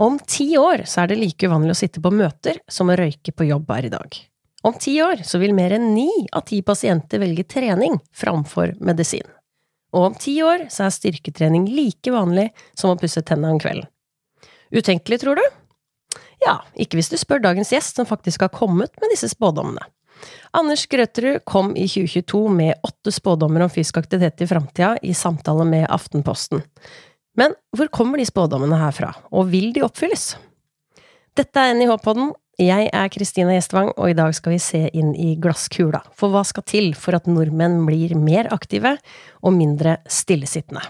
Om ti år så er det like uvanlig å sitte på møter som å røyke på jobb her i dag. Om ti år så vil mer enn ni av ti pasienter velge trening framfor medisin. Og om ti år så er styrketrening like vanlig som å pusse tennene om kvelden. Utenkelig, tror du? Ja, ikke hvis du spør dagens gjest som faktisk har kommet med disse spådommene. Anders Grøterud kom i 2022 med åtte spådommer om fysisk aktivitet i framtida i samtale med Aftenposten. Men hvor kommer de spådommene herfra, og vil de oppfylles? Dette er NIH-podden. Jeg er Kristina Gjestvang, og i dag skal vi se inn i glasskula. For hva skal til for at nordmenn blir mer aktive og mindre stillesittende?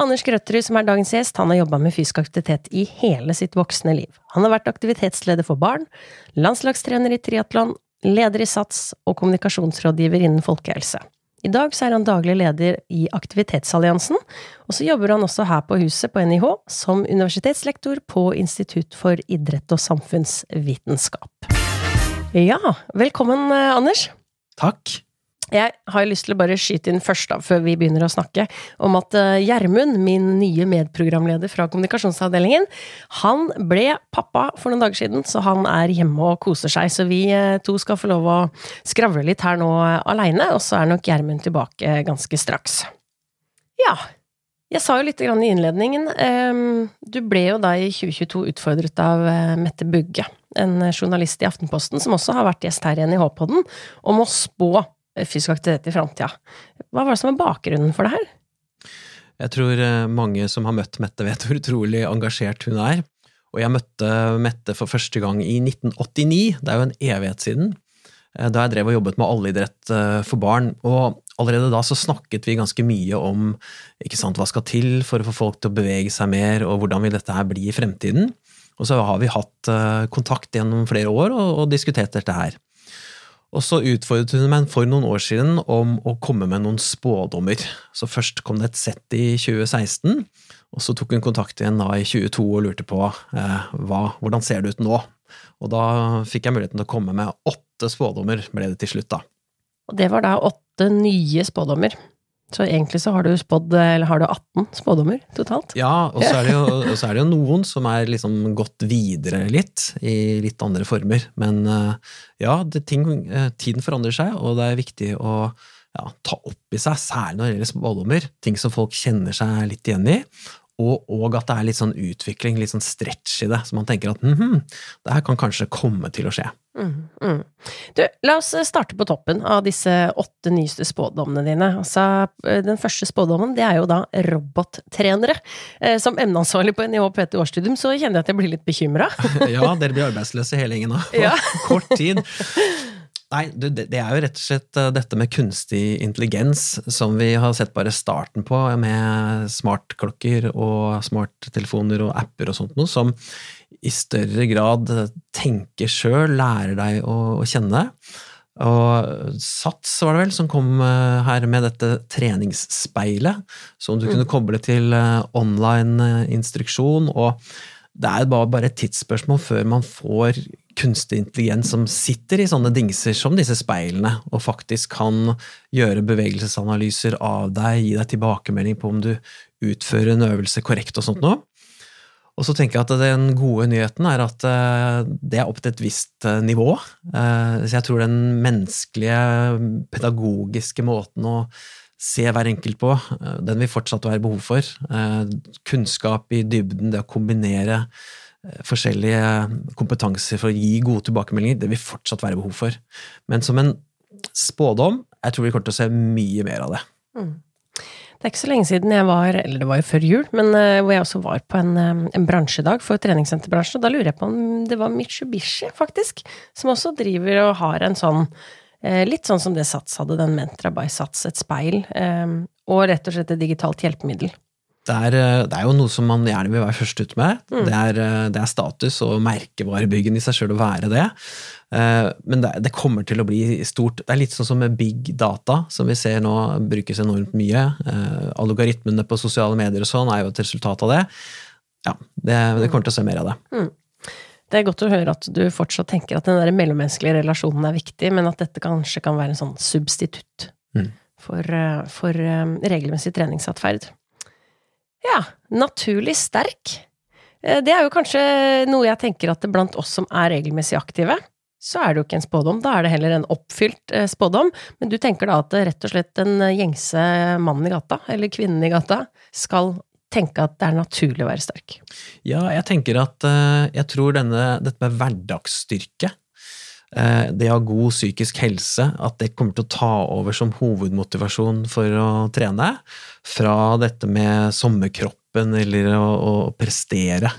Anders Grøtterud, som er dagens gjest, han har jobba med fysisk aktivitet i hele sitt voksne liv. Han har vært aktivitetsleder for barn, landslagstrener i triatlon, leder i SATS og kommunikasjonsrådgiver innen folkehelse. I dag er han daglig leder i Aktivitetsalliansen, og så jobber han også her på huset på NIH som universitetslektor på Institutt for idrett og samfunnsvitenskap. Ja, velkommen, eh, Anders. Takk. Jeg har lyst til å bare skyte inn først, da, før vi begynner å snakke, om at eh, Gjermund, min nye medprogramleder fra kommunikasjonsavdelingen, han ble pappa for noen dager siden, så han er hjemme og koser seg. Så vi eh, to skal få lov å skravle litt her nå aleine, og så er nok Gjermund tilbake ganske straks. Ja, jeg sa jo litt i innledningen. Ehm, du ble jo da i 2022 utfordret av eh, Mette Bugge, en journalist i Aftenposten, som også har vært gjest her igjen i NIH-podden, om å spå fysisk aktivitet i framtida. Hva var det som var bakgrunnen for det her? Jeg tror eh, mange som har møtt Mette, vet hvor utrolig engasjert hun er. Og jeg møtte Mette for første gang i 1989, det er jo en evighet siden. Eh, da jeg drev og jobbet med allidrett eh, for barn. Og allerede da så snakket vi ganske mye om ikke sant, hva skal til for å få folk til å bevege seg mer, og hvordan vil dette her bli i fremtiden. Og så har vi hatt kontakt gjennom flere år og, diskutert dette her. Og så utfordret hun meg for noen år siden om å komme med noen spådommer. Så først kom det et sett i 2016, og så tok hun kontakt igjen da i 22 og lurte på eh, hva, hvordan ser det ut nå. Og da fikk jeg muligheten til å komme med åtte spådommer, ble det til slutt, da. Og det var da åtte nye spådommer. Så egentlig så har du spådd, eller har du 18 spådommer totalt? Ja, og så er, er, det jo noen som er liksom gått videre litt, i litt andre former. Men eh, ja, det, ting, eh, tiden forandrer seg, og det er viktig å ja, ta opp i seg, særlig når det gjelder spådommer, ting som folk kjenner seg litt igjen i. Og, og, at det er litt sånn utvikling, litt sånn stretch i det, så man tenker at mm -hmm, det her kan kanskje komme til å skje. Mm, mm. Du, la oss starte på toppen av disse åtte nyeste spådommene dine. Altså, eh, den første spådommen det er jo da robottrenere. Eh, som emneansvarlig på NIH PT årsstudium så kjenner jeg at jeg blir litt bekymra. ja, dere blir arbeidsløse hele gjengen nå, på ja. kort tid. Nei, det er jo rett og slett eh, dette med kunstig intelligens som vi har sett bare starten på, med smartklokker og smarttelefoner og apper og sånt noe, som i større grad tenker sjøl, lærer deg å, å, kjenne. Og Sats var det vel som kom eh, her med dette treningsspeilet, som du kunne mm. koble til eh, online instruksjon. og det er bare et tidsspørsmål før man får kunstig intelligens som sitter i sånne dingser som disse speilene, og faktisk kan gjøre bevegelsesanalyser av deg, gi deg tilbakemelding på om du utfører en øvelse korrekt og sånt noe. Og så tenker jeg at Den gode nyheten er at eh, det er opp til et visst eh, nivå. Eh, så jeg tror den menneskelige, pedagogiske måten å se hver enkelt på, den vil fortsatt være behov for. Kunnskap i dybden, det å kombinere Eh, forskjellige kompetanser for å gi gode tilbakemeldinger. Det vil fortsatt være behov for. Men som en spådom, jeg tror vi kommer til å se mye mer av det. Mm. Det er ikke så lenge siden jeg var, eller det var jo før jul, men hvor jeg også var på en, en bransjedag for treningssenterbransjen. Og da lurer jeg på om det var Mitsubishi, faktisk, som også driver og har en sånn Litt sånn som det Sats hadde, den Mentra by Sats, et speil, um, og rett og slett et digitalt hjelpemiddel det er, eh, det er, jo noe som man gjerne vil være først ut med. Mm. Det, er, eh, det, er, status og merkevarebyggen i seg sjøl å være det. Eh, men det, det, kommer til å bli stort. Det er litt sånn som med big data, som vi ser nå brukes enormt mye. Algoritmene på sosiale medier og sånn er jo et resultat av det. Ja, det, kommer til å se mer av det. Mm. Det er godt å høre at du fortsatt tenker at den der mellommenneskelige relasjonen er viktig, men at dette kanskje kan være en sånn substitutt mm. for, for regelmessig treningsatferd. Ja, naturlig sterk. Eh, det er jo kanskje noe jeg tenker at blant oss som er regelmessig aktive, så er det jo ikke en spådom, da er det heller en oppfylt eh, spådom. Men du tenker da at rett og slett den gjengse mannen i gata, eller kvinnen i gata, skal tenke at det er naturlig å være sterk? Ja, jeg tenker at eh, jeg tror denne, dette med hverdagsstyrke, det å ha god psykisk helse, at det kommer til å ta over som hovedmotivasjon for å trene, fra dette med sommerkroppen eller å, å prestere.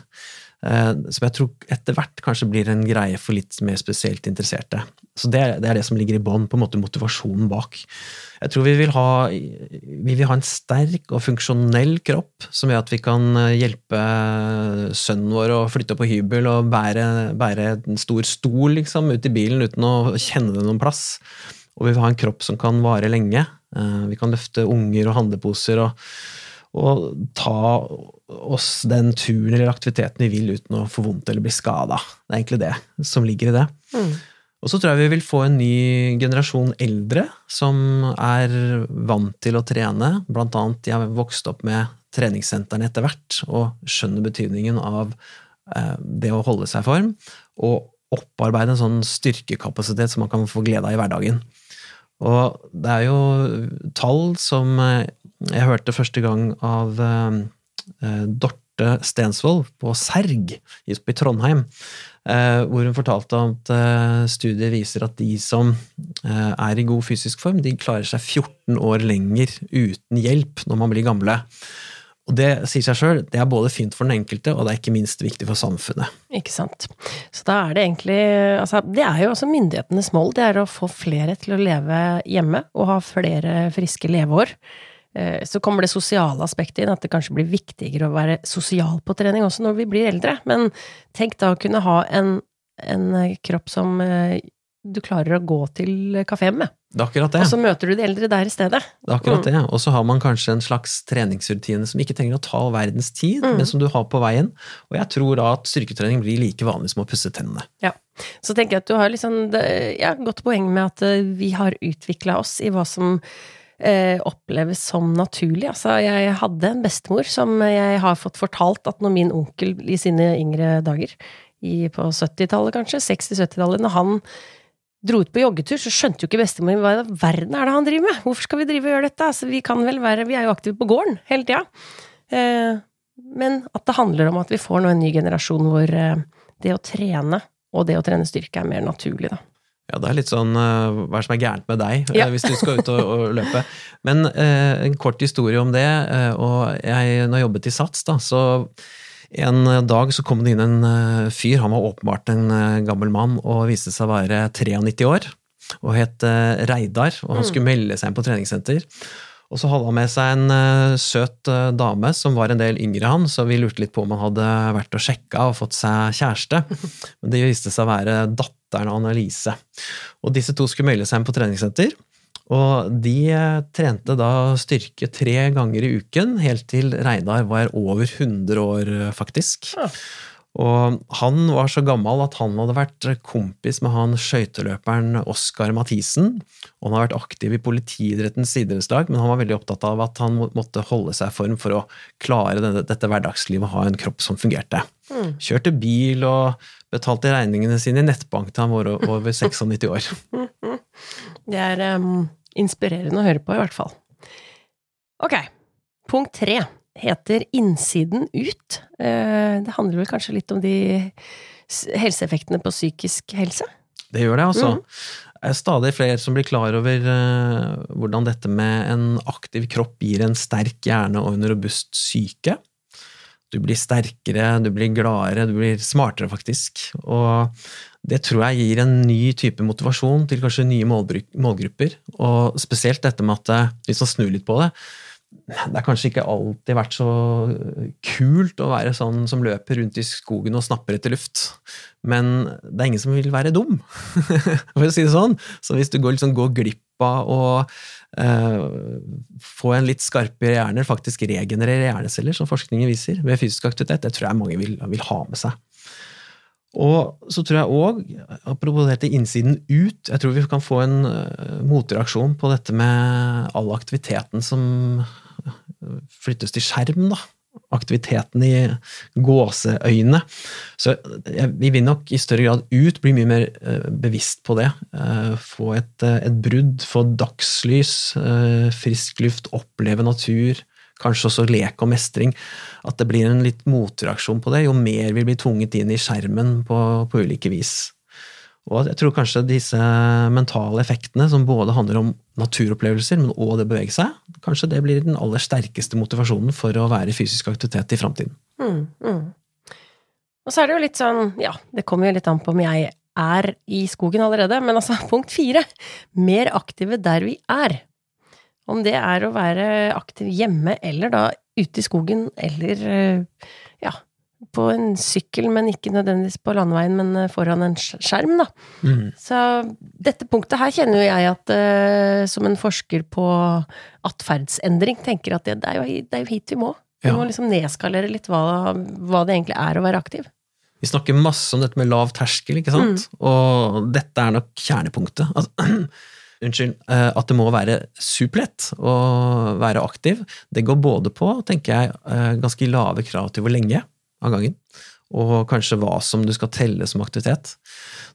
Eh, som jeg tror etter hvert kanskje blir en greie for litt mer spesielt interesserte. Så det er det, er det som ligger i bånn, på en måte motivasjonen bak. Jeg tror vi vil, ha, vi vil ha en sterk og funksjonell kropp som gjør at vi kan eh, hjelpe sønnen vår å flytte opp på hybel og bære, bære en stor stol liksom, ut i bilen uten å kjenne det noen plass. Og vi vil ha en kropp som kan vare lenge. Eh, vi kan løfte unger og handleposer og og ta oss den turen eller aktiviteten vi vil uten å få vondt eller bli skada. Det er egentlig det som ligger i det. Mm. Og så tror jeg vi vil få en ny generasjon eldre som er vant til å trene. Blant annet de har vokst opp med treningssentrene etter hvert og skjønner betydningen av eh, det å holde seg i form. Og opparbeide en sånn styrkekapasitet som man kan få glede av i hverdagen. Og det er jo tall som eh, jeg hørte første gang av eh, eh, Dorte Stensvold på Serg i Trondheim, eh, hvor hun fortalte at studiet viser at de som er i god fysisk form, de klarer seg 14 år lenger uten hjelp når man blir gamle. Og det sier seg sjøl, det er både fint for den enkelte, og det er ikke minst viktig for samfunnet. Ikke sant. Så da er det egentlig altså, Det er jo også myndighetenes mål, det er å få flere til å leve hjemme og ha flere friske leveår. Eh, så kommer det sosiale aspektet inn, at det kanskje blir viktigere å være sosial på trening også når vi blir eldre. Men tenk da å kunne ha en, en kropp som eh, du klarer å gå til kafé med. Det er akkurat det. Og så møter du de eldre der i stedet. Det er akkurat mm. det. Og så har man kanskje en slags treningsrutine som ikke trenger å ta verdens tid, mm. men som du har på veien. Og jeg tror da at styrketrening blir like vanlig som å pusse tennene. Ja. Så tenker jeg at du har liksom ja, godt poeng med at eh, vi har utvikla oss i hva som eh, oppleves som naturlig. Altså, jeg hadde en bestemor som jeg har fått fortalt at når min onkel i sine yngre dager, i, på 70-tallet kanskje, 60-70-tallet, når han dro ut på joggetur, så skjønte jo ikke bestemor hva i verden er det han driver med? Hvorfor skal vi drive og gjøre dette? Altså, vi kan vel være Vi er jo aktive på gården hele tida. Eh, men at det handler om at vi får nå en ny generasjon hvor eh, det å trene og det å trene styrke er mer naturlig, da. Ja, det er litt sånn uh, hva er det som er gærent med deg, eh, ja. hvis du skal ut og, og løpe. Men eh, en kort historie om det. Uh, og jeg, når jeg jobbet i SATS, da, så en dag så kom det inn en fyr, han var åpenbart en gammel mann, og viste seg å være 93 år. Og het Reidar, og han mm. skulle melde seg inn på treningssenter. Og så hadde han med seg en uh, søt uh, dame som var en del yngre han, så vi lurte litt på om han hadde vært og sjekka og fått seg kjæreste. Men det viste seg å være datteren av Annelise. Og disse to skulle melde seg inn på treningssenter. Og de uh, trente da styrke tre ganger i uken, helt til Reidar var over 100 år, faktisk. Ja. Og han var så gammel at han hadde vært kompis med han skøyteløperen Oskar Mathisen. Og han har vært aktiv i politiidrettens idrettslag, men han var veldig opptatt av at han måtte holde seg i form for å klare dette, dette hverdagslivet og ha en kropp som fungerte. Mm. Kjørte bil og betalte regningene sine i nettbank til han var over 96 år. Det er um, inspirerende å høre på, i hvert fall. Ok, punkt tre heter Innsiden ut. Eh, det handler vel kanskje litt om de helseeffektene på psykisk helse? Det gjør det, altså. Mm. Det er stadig flere som blir klar over uh, hvordan dette med en aktiv kropp gir en sterk hjerne og en robust syke. Du blir sterkere, du blir gladere, du blir smartere, faktisk. Og det tror jeg gir en ny type motivasjon til kanskje nye målgrupper. Og spesielt dette med at, eh, hvis man snur litt på det, det har kanskje ikke alltid vært så kult å være sånn som løper rundt i skogen og snapper etter luft. Men det er ingen som vil være dum, for å si det sånn. Så hvis du går, liksom, går glipp av å eh, få en litt skarpere hjerne, faktisk regenerere hjerneceller, som forskningen viser, ved fysisk aktivitet, det tror jeg mange vil, vil ha med seg. Og så tror jeg òg, apropos dette innsiden ut, jeg tror vi kan få en uh, motreaksjon på dette med all aktiviteten som flyttes til skjerm, da. aktiviteten i gåseøyne. Så vi vil nok i større grad ut, bli mye mer bevisst på det. Få et, et brudd, få dagslys, frisk luft, oppleve natur kanskje også lek og mestring, at det blir en litt motreaksjon på det, jo mer vi blir tvunget inn i skjermen på, på ulike vis. Og jeg tror kanskje disse mentale effektene, som både handler om naturopplevelser, men òg det å bevege seg, kanskje det blir den aller sterkeste motivasjonen for å være i fysisk aktivitet i framtiden. Mm, mm. Og så er det jo litt sånn, ja, det kommer jo litt an på om jeg er i skogen allerede, men altså, punkt fire, mer aktive der vi er. Om det er å være aktiv hjemme, eller da ute i skogen, eller eh, ja, på en sykkel, men ikke nødvendigvis på landeveien, men eh, foran en skjerm, da. Mm. Så dette punktet her kjenner jo jeg at uh, som en forsker på atferdsendring tenker at det, det, er, jo, det er, jo, hit vi må. Vi ja. må liksom nedskalere litt hva, hva, det egentlig er å være aktiv. Vi snakker masse om dette med lav terskel, ikke sant? Mm. Og dette er nok kjernepunktet. Altså, unnskyld, eh, at det må være superlett å være aktiv. Det går både på, tenker jeg, eh, ganske lave krav til hvor lenge av gangen, og kanskje hva som du skal telle som aktivitet.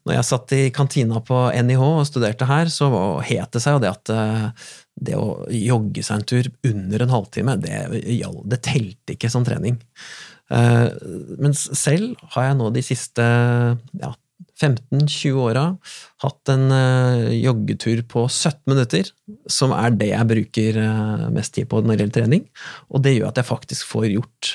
Når jeg satt i kantina på NIH og studerte her, så het det seg jo det at eh, det å jogge seg en tur under en halvtime, det, det telte ikke som trening. Men selv har jeg nå de siste ja, 15-20 åra hatt en uh, joggetur på 17 minutter, som er det jeg bruker uh, mest tid på når det gjelder trening. Og det gjør at jeg faktisk får gjort,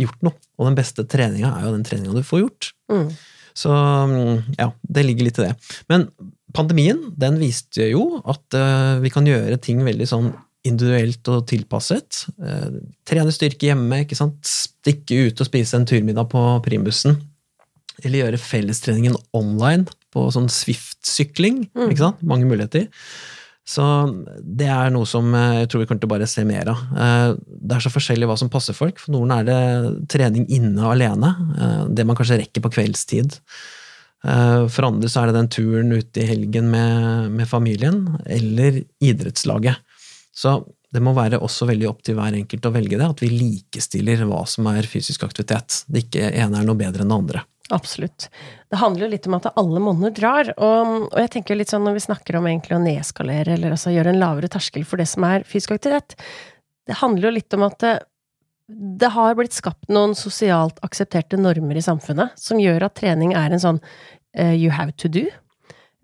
gjort noe. Og den beste treninga er jo den treninga du får gjort. Mm. Så mm, ja, det ligger litt i det. Men pandemien den viste jo at uh, vi kan gjøre ting veldig sånn individuelt og tilpasset. trene styrke hjemme, ikke sant? stikke ut og spise en turmiddag på primbussen eller gjøre fellestreningen online på sånn Swift-sykling. Mm. ikke sant? Mange muligheter. Så det er noe som eh, jeg tror vi kommer til å bare se mer av. Eh, det er så forskjellig hva som passer folk. For noen er det trening inne alene, eh, det man kanskje rekker på kveldstid. For andre så er det den turen ute i helgen med, med familien, eller idrettslaget. Så det må være også veldig opp til hver enkelt å velge det, at vi likestiller hva som er fysisk aktivitet. Det ikke ene er noe bedre enn det andre. Absolutt. Det handler jo litt om at alle monner drar. Og, og, jeg tenker litt sånn når vi snakker om egentlig å nedskalere, eller altså gjøre en lavere terskel for det som er fysisk aktivitet, det handler jo litt om at det, det har blitt skapt noen sosialt aksepterte normer i samfunnet som gjør at trening er en sånn uh, you have to do.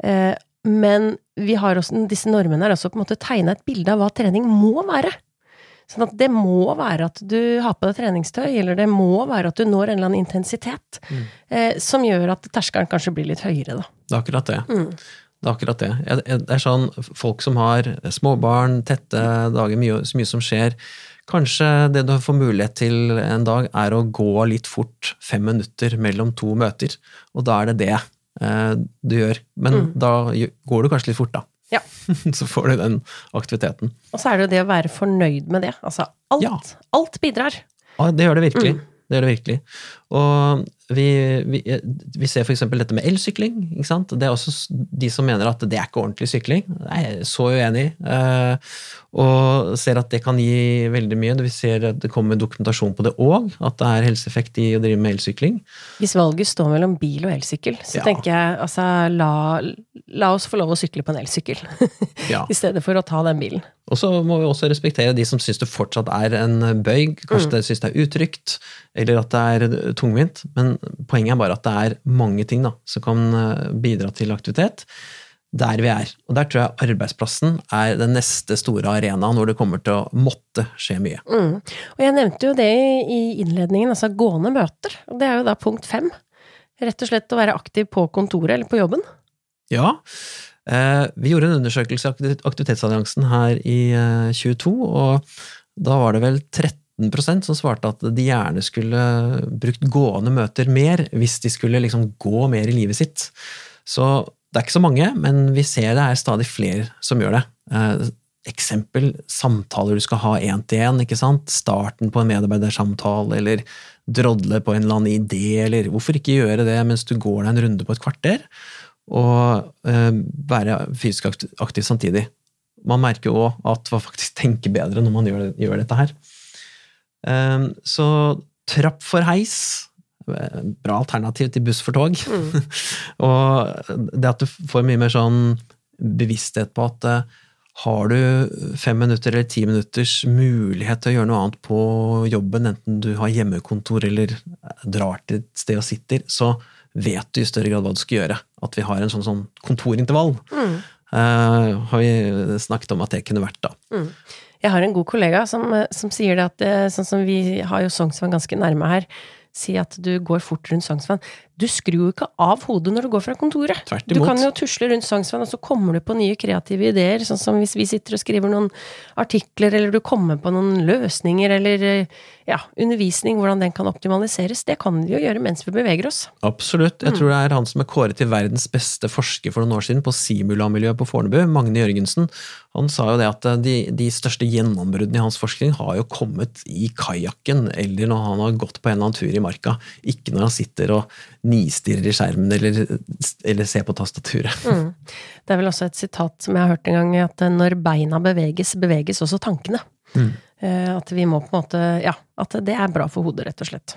Uh, men vi har også, disse normene er også på en måte tegna et bilde av hva trening må være. Sånn at det må være at du har på deg treningstøy, eller det må være at du når en eller annen intensitet mm. eh, som gjør at terskelen kanskje blir litt høyere, da. Det er akkurat det. Mm. Det er akkurat det. Det er sånn folk som har småbarn, tette dager, mye, så mye som skjer. Kanskje det du får mulighet til en dag, er å gå litt fort fem minutter mellom to møter. Og da er det det eh, du gjør. Men mm. da går du kanskje litt fort, da. Ja. så får du den aktiviteten. Og så er det jo det å være fornøyd med det. Altså alt, ja. alt bidrar. Ja, det gjør det virkelig. Mm. Det gjør det virkelig. Og vi, vi, vi ser f.eks. dette med elsykling. ikke sant? Det er også de som mener at det er ikke ordentlig sykling. Det er jeg så uenig i. Uh, og ser at det kan gi veldig mye. Vi ser at det kommer dokumentasjon på det òg, at det er helseeffekt i å drive med elsykling. Hvis valget står mellom bil og elsykkel, så ja. tenker jeg altså la, la, oss få lov å sykle på en elsykkel. ja. I stedet for å ta den bilen. Og så må vi også respektere de som syns det fortsatt er en bøyg. Kanskje mm. de syns det er utrygt, eller at det er tungvint. Men poenget er bare at det er mange ting da, som kan eh, bidra til aktivitet der vi er. Og der tror jeg arbeidsplassen er den neste store arenaen hvor det kommer til å måtte skje mye. Mm. Og jeg nevnte jo det i innledningen, altså gående møter. Og det er jo da punkt fem. Rett og slett å være aktiv på kontoret eller på jobben. Ja. Eh, vi gjorde en undersøkelse i Aktivitetsalliansen her i 22, eh, og da var det vel 13 som svarte at de gjerne skulle brukt gående møter mer hvis de skulle liksom gå mer i livet sitt. Så det er ikke så mange, men vi ser det er stadig flere som gjør det. Eh, eksempel samtaler du skal ha én til én? Starten på en medarbeidersamtale, eller drodle på en eller annen idé, eller hvorfor ikke gjøre det mens du går deg en runde på et kvarter, og eh, være fysisk aktiv samtidig. Man merker òg at man faktisk tenker bedre når man gjør, gjør dette her. Um, så trapp for heis, bra alternativ til buss for tog. Mm. og det at du får mye mer sånn bevissthet på at uh, har du fem minutter eller ti minutters mulighet til å gjøre noe annet på jobben, enten du har hjemmekontor eller drar til et sted og sitter, så vet du i større grad hva du skal gjøre. At vi har en sånn, sånn kontorintervall. Mm. Uh, har vi snakket om at det kunne vært, da. Mm. Jeg har en god kollega som, som sier det at eh, sånn som vi har jo Sognsvann ganske nærme her si at du går fort rundt Sognsvann. Du skrur jo ikke av hodet når du går fra kontoret. Tvert imot. Du kan jo tusle rundt Sognsvann, og så kommer du på nye kreative ideer. Sånn som hvis vi sitter og skriver noen artikler, eller du kommer på noen løsninger, eller ja, undervisning, hvordan den kan optimaliseres. Det kan vi jo gjøre mens vi beveger oss. Absolutt. Jeg mm. tror det er han som er kåret til verdens beste forsker for noen år siden på simulamiljøet på Fornebu, Magne Jørgensen. Han sa jo det at de, de største gjennombruddene i hans forskning har jo kommet i kajakken, eller når han har gått på en eller annen tur i marka. Ikke når han sitter og nistirrer i skjermen eller, eller ser på tastaturet. Mm. Det er vel også et sitat som jeg har hørt en gang, at når beina beveges, beveges også tankene. Mm. Eh, at vi må på en måte Ja, at det er bra for hodet, rett og slett.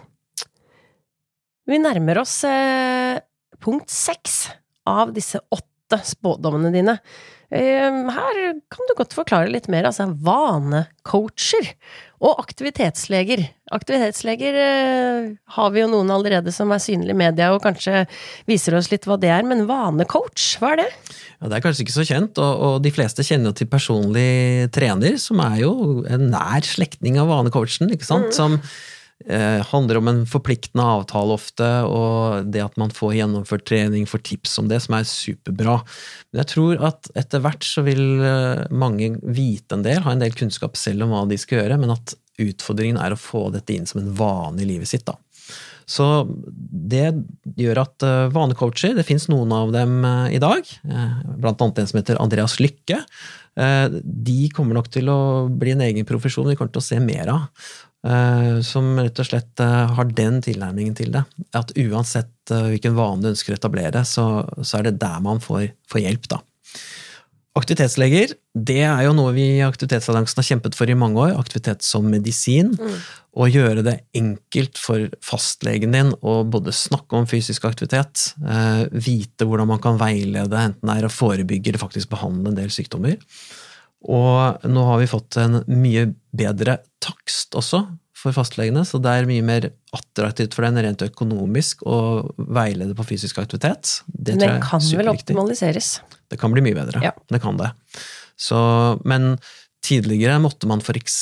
Vi nærmer oss eh, punkt seks av disse åtte spådommene dine. Eh, her kan du godt forklare litt mer, altså vanecoacher og aktivitetsleger. Aktivitetsleger eh, har vi jo noen allerede som er synlige i media og kanskje viser oss litt hva det er, men vanecoach, hva er det? Ja, Det er kanskje ikke så kjent, og, og de fleste kjenner jo til personlig trener, som er jo en nær slektning av vanecoachen, ikke sant. Mm. Som eh, handler om en forpliktende avtale ofte, og det at man får gjennomført trening, får tips om det, som er superbra. Men jeg tror at etter hvert så vil eh, mange vite en del, ha en del kunnskap selv om hva de skal gjøre, men at utfordringen er å få dette inn som en vane i livet sitt. da. Så det gjør at uh, vanecoacher, det fins noen av dem uh, i dag, blant annet en som heter Andreas Lykke. De kommer nok til å bli en egen profesjon vi kommer til å se mer av. Eh, som rett og slett eh, har den tilnærmingen til det. At uansett eh, hvilken vane du ønsker å etablere, så, så er det der man får, får, hjelp, da. Aktivitetsleger, det er jo noe vi i Aktivitetsalliansen har kjempet for i mange år. Aktivitet som medisin. Mm. Å gjøre det enkelt for fastlegen din å både snakke om fysisk aktivitet, vite hvordan man kan veilede, enten det er å forebygge eller faktisk behandle en del sykdommer. Og nå har vi fått en mye bedre takst også for fastlegene, så det er mye mer attraktivt for den rent økonomisk å veilede på fysisk aktivitet. Det Men den kan vel optimaliseres? Det kan bli mye bedre. Ja. Det kan det. Så, men Tidligere måtte man f.eks.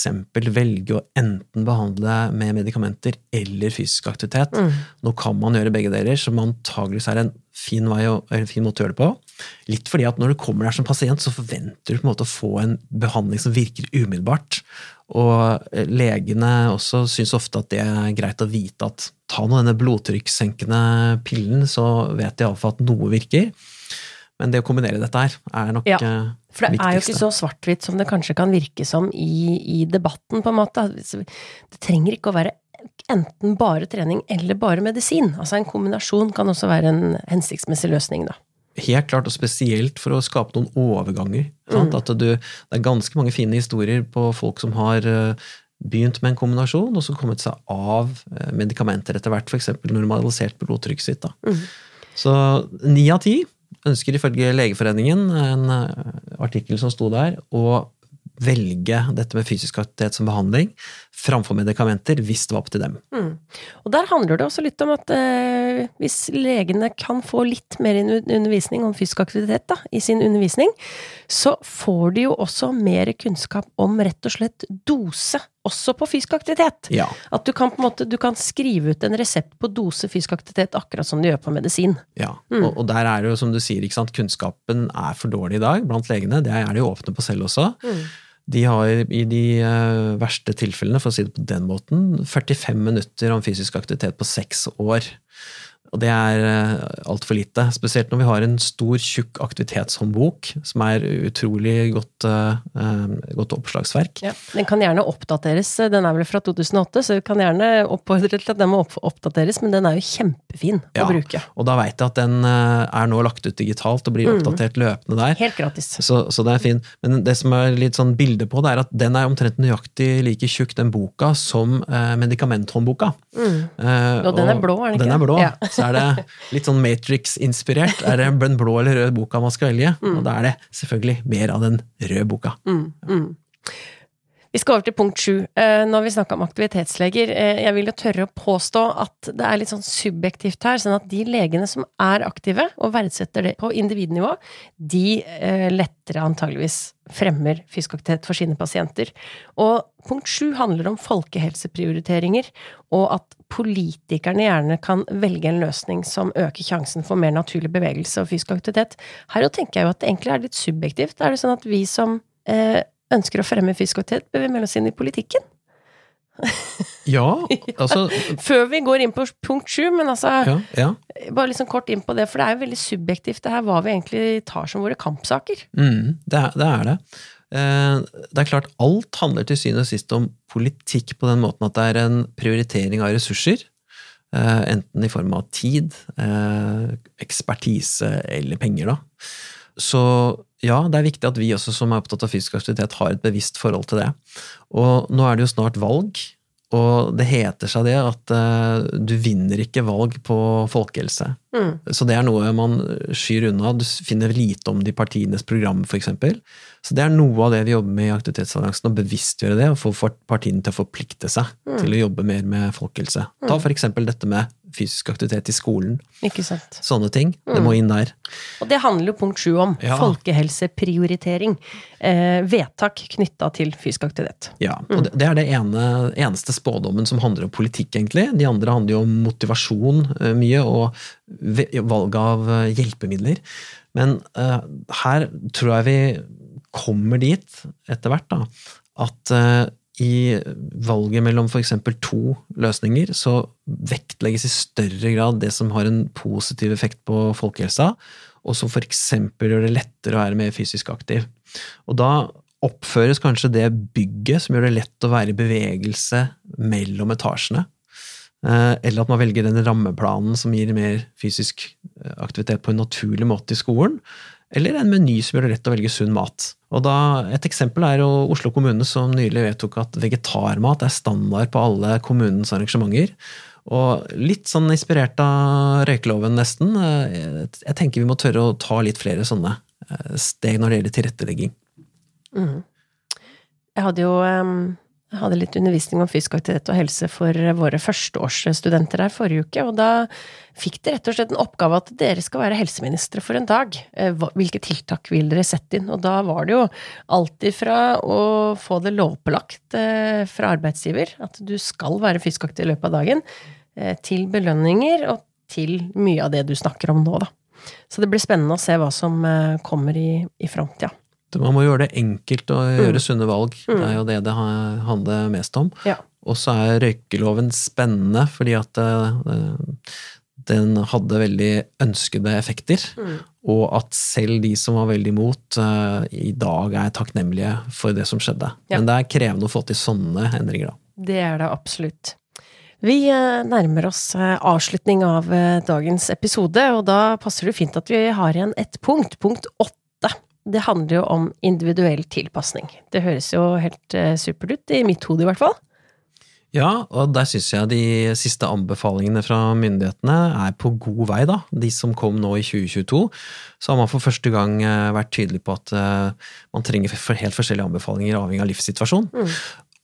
velge å enten behandle med medikamenter eller fysisk aktivitet. Mm. Nå kan man gjøre begge deler, som antageligvis er en fin, og, en fin måte å gjøre det på. Litt fordi at når du kommer der som pasient, så forventer du på en måte å få en behandling som virker umiddelbart. Og legene også syns ofte at det er greit å vite at ta nå denne blodtrykkssenkende pillen, så vet de iallfall at noe virker. Men det å kombinere dette her er nok ja, eh, For det viktigste. er jo ikke så svart-hvitt som det kanskje kan virke som i, i, debatten, på en måte. Det trenger ikke å være enten bare trening eller bare medisin. Altså en kombinasjon kan også være en hensiktsmessig løsning, da. Helt klart, og spesielt for å skape noen overganger. Mm. At du, det er ganske mange fine historier på folk som har eh, begynt med en kombinasjon, og så kommet seg av eh, medikamenter etter hvert, f.eks. normalisert blodtrykket sitt. Mm. Så ni av ti ønsker ifølge Legeforeningen, en eh, artikkel som sto der, å velge dette med fysisk aktivitet som behandling framfor medikamenter, hvis det var opp til dem. Mm. Og der handler det også litt om at eh, hvis legene kan få litt mer undervisning om fysisk aktivitet da, i sin undervisning, så får de jo også mer kunnskap om rett og slett dose, også på fysisk aktivitet. Ja. At du kan på en måte du kan skrive ut en resept på dose fysisk aktivitet, akkurat som du gjør på medisin. Ja, mm. og, og, der er det jo som du sier, ikke sant, kunnskapen er for dårlig i dag blant legene. Det er de åpne på selv også. Mm. De har i de uh, verste tilfellene, for å si det på den måten, 45 minutter om fysisk aktivitet på seks år. Og det er uh, altfor lite. Spesielt når vi har en stor, tjukk aktivitetshåndbok som er utrolig godt, uh, godt oppslagsverk. Ja, den kan gjerne oppdateres. Den er vel fra 2008, så vi kan gjerne oppfordre til at den må oppdateres, men den er jo kjempefin ja, å bruke. Og da veit jeg at den er nå lagt ut digitalt og blir mm. oppdatert løpende der. Helt gratis. Så, så, det er fin. Men det som er litt sånn bilde på, det er at den er omtrent nøyaktig like tjukk, den boka, som eh, medikamenthåndboka. Mm. Eh, og den er blå, er den ikke? Den er blå. Ja. Er det litt sånn Matrix-inspirert. Er det den blå eller røde boka man skal velge? Mm. Og da er det selvfølgelig mer av den røde boka. Mm. mm. Vi skal over til punkt sju. Eh, når vi snakker om aktivitetsleger, eh, jeg vil jo tørre å påstå at det er litt sånn subjektivt her, sånn at de legene som er aktive og verdsetter det på individnivå, de eh, lettere antageligvis fremmer fysisk aktivitet for sine pasienter. Og punkt sju handler om folkehelseprioriteringer, og at politikerne gjerne kan velge en løsning som øker sjansen for mer naturlig bevegelse og fysisk aktivitet. Her jo tenker jeg jo at det egentlig er litt subjektivt. Er det sånn at vi som eh, ønsker å fremme fysisk aktivitet, bør vi melde oss inn i politikken? ja, altså Før vi går inn på punkt sju, men altså ja, ja. Bare liksom kort inn på det, for det er jo veldig subjektivt det her hva vi egentlig tar som våre kampsaker. Mm, det, er, det, er, det. Eh, det er klart, alt handler til syvende og sist om politikk på den måten at det er en prioritering av ressurser. Eh, enten i form av tid, eh, ekspertise eller penger, da. Så ja, det er viktig at vi også som er opptatt av fysisk aktivitet, har et bevisst forhold til det. Og nå er det jo snart valg, og det heter seg det at uh, du vinner ikke valg på folkehelse. Mm. Så det er noe man skyr unna. Du finner lite om det i partienes program, f.eks. Så det er noe av det vi jobber med i Aktivitetsalliansen, å bevisstgjøre det og få partiene til å forplikte seg mm. til å jobbe mer med folkehelse. Ta mm. f.eks. dette med fysisk aktivitet i skolen. Ikke sant. Sånne ting. Mm. Det må inn der. Og det handler jo punkt sju om. Ja. Folkehelseprioritering. Eh, vedtak knytta til fysisk aktivitet. Ja, og det, det, er det ene, eneste spådommen som handler om politikk, egentlig. De andre handler jo om motivasjon eh, mye, og valg av eh, hjelpemidler. Men eh, her tror jeg vi kommer dit etter hvert, da, at eh, i valget mellom f.eks. to løsninger, så vektlegges i større grad det som har en positiv effekt på folkehelsa, og som f.eks. gjør det lettere å være mer fysisk aktiv. Og da oppføres kanskje det bygget som gjør det lett å være i bevegelse mellom etasjene. Eh, eller at man velger den rammeplanen som gir mer fysisk eh, aktivitet på en naturlig måte i skolen. Eller en meny som gjør det lett å velge sunn mat. Og da, Et eksempel er jo Oslo kommune som nylig vedtok at vegetarmat er standard på alle kommunens arrangementer. Og litt sånn inspirert av røykeloven, nesten. Eh, jeg tenker vi må tørre å ta litt flere sånne eh, steg når det gjelder tilrettelegging. Mm. Jeg hadde jo jeg hadde litt undervisning om fysisk aktivitet og helse for våre førsteårsstudenter her forrige uke, og da fikk de rett og slett en oppgave at dere skal være helseministre for en dag. Eh, hvilke tiltak vil dere sette inn? Og da var det jo alt ifra å få det lovpålagt eh, fra arbeidsgiver, at du skal være fysisk aktiv i løpet av dagen, eh, til belønninger og til mye av det du snakker om nå, da. Så det blir spennende å se hva som kommer i, i framtida. Man må gjøre det enkelt å gjøre mm. sunne valg. Mm. Det er jo det det handler mest om. Ja. Og så er røykeloven spennende, fordi at uh, den hadde veldig ønskede effekter. Mm. Og at selv de som var veldig imot, uh, i dag er takknemlige for det som skjedde. Ja. Men det er krevende å få til sånne endringer, da. Det er det absolutt. Vi eh, nærmer oss avslutning av dagens episode, og da passer det fint at vi har igjen et punkt, punkt åtte det handler jo om individuell tilpasning. Det høres jo helt eh, supert ut, i mitt hode i hvert fall. Ja, og der syns jeg de siste anbefalingene fra myndighetene er på god vei, da. De som kom nå i 2022. Så har man for første gang eh, vært tydelig på at eh, man trenger helt forskjellige anbefalinger avhengig av livssituasjon. Mm.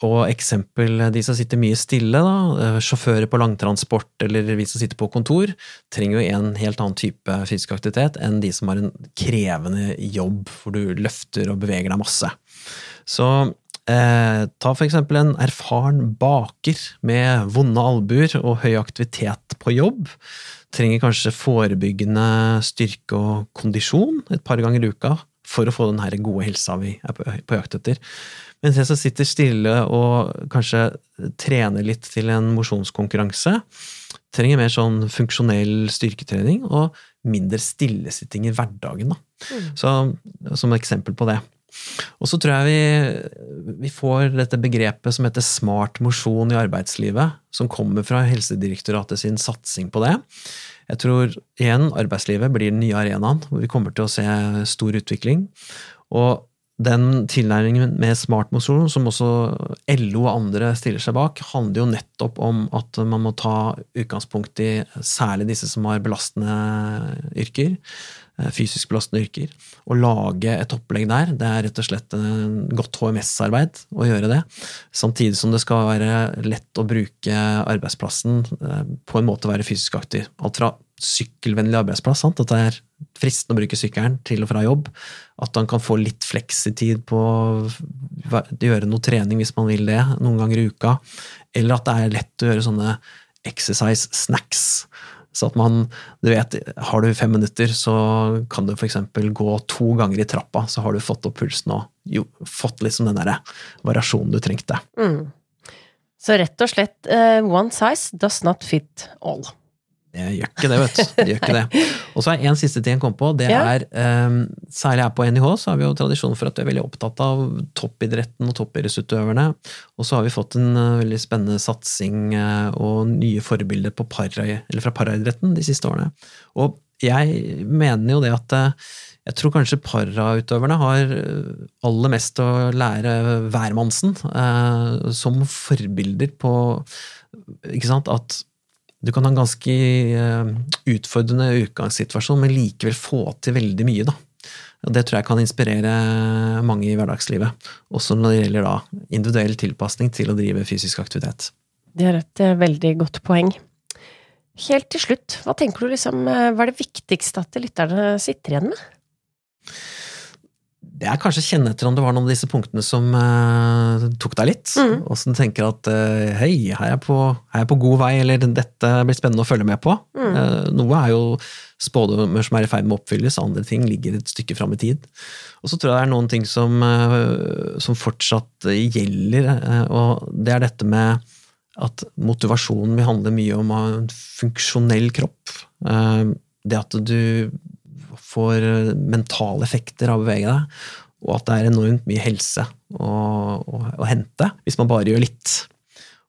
Og eksempel de som sitter mye stille, da, eh, sjåfører på langtransport eller vi som sitter på kontor, trenger jo en helt annen type fysisk aktivitet enn de som har en krevende jobb hvor du løfter og beveger deg masse. Så eh, ta for eksempel en erfaren baker med vonde albuer og høy aktivitet på jobb. Trenger kanskje forebyggende styrke og kondisjon et par ganger i uka for å få den gode helsa vi er på jakt etter. Mens jeg som sitter stille og kanskje trener litt til en mosjonskonkurranse, trenger mer sånn funksjonell styrketrening og mindre stillesitting i hverdagen. Da. Mm. Så, som eksempel på det. Og så tror jeg vi, vi får dette begrepet som heter smart mosjon i arbeidslivet, som kommer fra Helsedirektoratet sin satsing på det. Jeg tror igjen arbeidslivet blir den nye arenaen hvor vi kommer til å se stor utvikling. Og den tilnærmingen med smart mosjon, som også LO og andre stiller seg bak, handler jo nettopp om at man må ta utgangspunkt i særlig disse som har belastende yrker. Eh, fysisk belastende yrker. og lage et opplegg der, det er rett og slett en godt HMS-arbeid å gjøre det. Samtidig som det skal være lett å bruke arbeidsplassen eh, på en måte å være fysisk aktiv. Alt fra sykkelvennlig arbeidsplass, sant? at det er fristende å bruke sykkelen til og fra jobb. At han kan få litt fleksitid på å gjøre noe trening hvis man vil det, noen ganger i uka. Eller at det er lett å gjøre sånne exercise snacks så at man, du vet, har du fem minutter, så kan du f.eks. gå to ganger i trappa, så har du fått opp pulsen og jo, fått liksom den derre variasjonen du trengte. Mm. Så rett og slett uh, one size does not fit all. Det gjør ikke det, vet du. Det gjør ikke det. Og så er en siste ting jeg kom på. det er, um, Særlig her på NIH så har vi jo tradisjon for at vi er veldig opptatt av toppidretten og toppidrettsutøverne. Og så har vi fått en uh, veldig spennende satsing uh, og nye forbilder para, fra paraidretten de siste årene. Og jeg mener jo det at uh, jeg tror kanskje parautøverne har aller mest å lære hvermannsen som forbilder på ikke sant, at du kan ha en ganske eh, utfordrende utgangssituasjon, men likevel få til veldig mye. da. Det tror jeg kan inspirere mange i hverdagslivet, også når det gjelder da individuell tilpasning til å drive fysisk aktivitet. Det er et eh, veldig godt poeng. Helt til slutt, hva tenker du liksom, eh, hva er det viktigste at lytterne sitter igjen med? Det er kanskje kjenne etter om det var noen av disse punktene som uh, tok deg litt. Mm. Og som tenker at uh, hei, her er, jeg på, god vei, eller dette blir spennende å følge med på. Mm. Uh, noe er jo spådommer som er i ferd med å oppfylles, andre ting ligger et stykke fram i tid. Og så tror jeg det er noen ting som, som fortsatt gjelder, og det er dette med at motivasjonen vil handle mye om en funksjonell kropp. Det at du får eh, mentale effekter av å bevege deg, og at det er enormt mye helse å, å, å, hente hvis man bare gjør litt.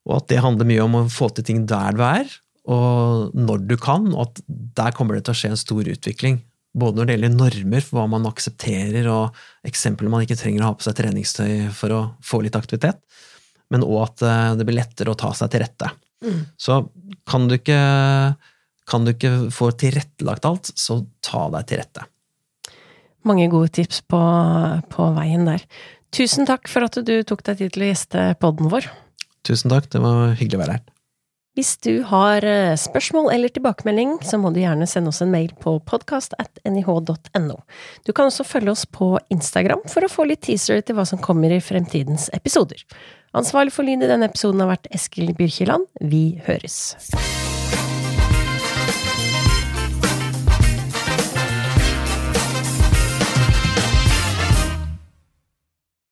Og at det handler mye om å få til ting der du er, og når du kan, og at der kommer det til å skje en stor utvikling. Både når det gjelder normer for hva man aksepterer, og eksempler man ikke trenger å ha på seg treningstøy for å få litt aktivitet, men òg at eh, det blir lettere å ta seg til rette. Mm. Så kan du ikke kan du ikke få tilrettelagt alt, så ta deg til rette. Mange gode tips på, på veien der. Tusen takk for at du tok deg tid til å gjeste podden vår. Tusen takk, det var hyggelig å være her. Hvis du har eh, spørsmål eller tilbakemelding, så må du gjerne sende oss en mail på podkast.nih.no. Du kan også følge oss på Instagram for å få litt teaser til hva som kommer i fremtidens episoder. Ansvarlig for lyd i denne episoden har vært Eskil Byrkjeland. Vi høres!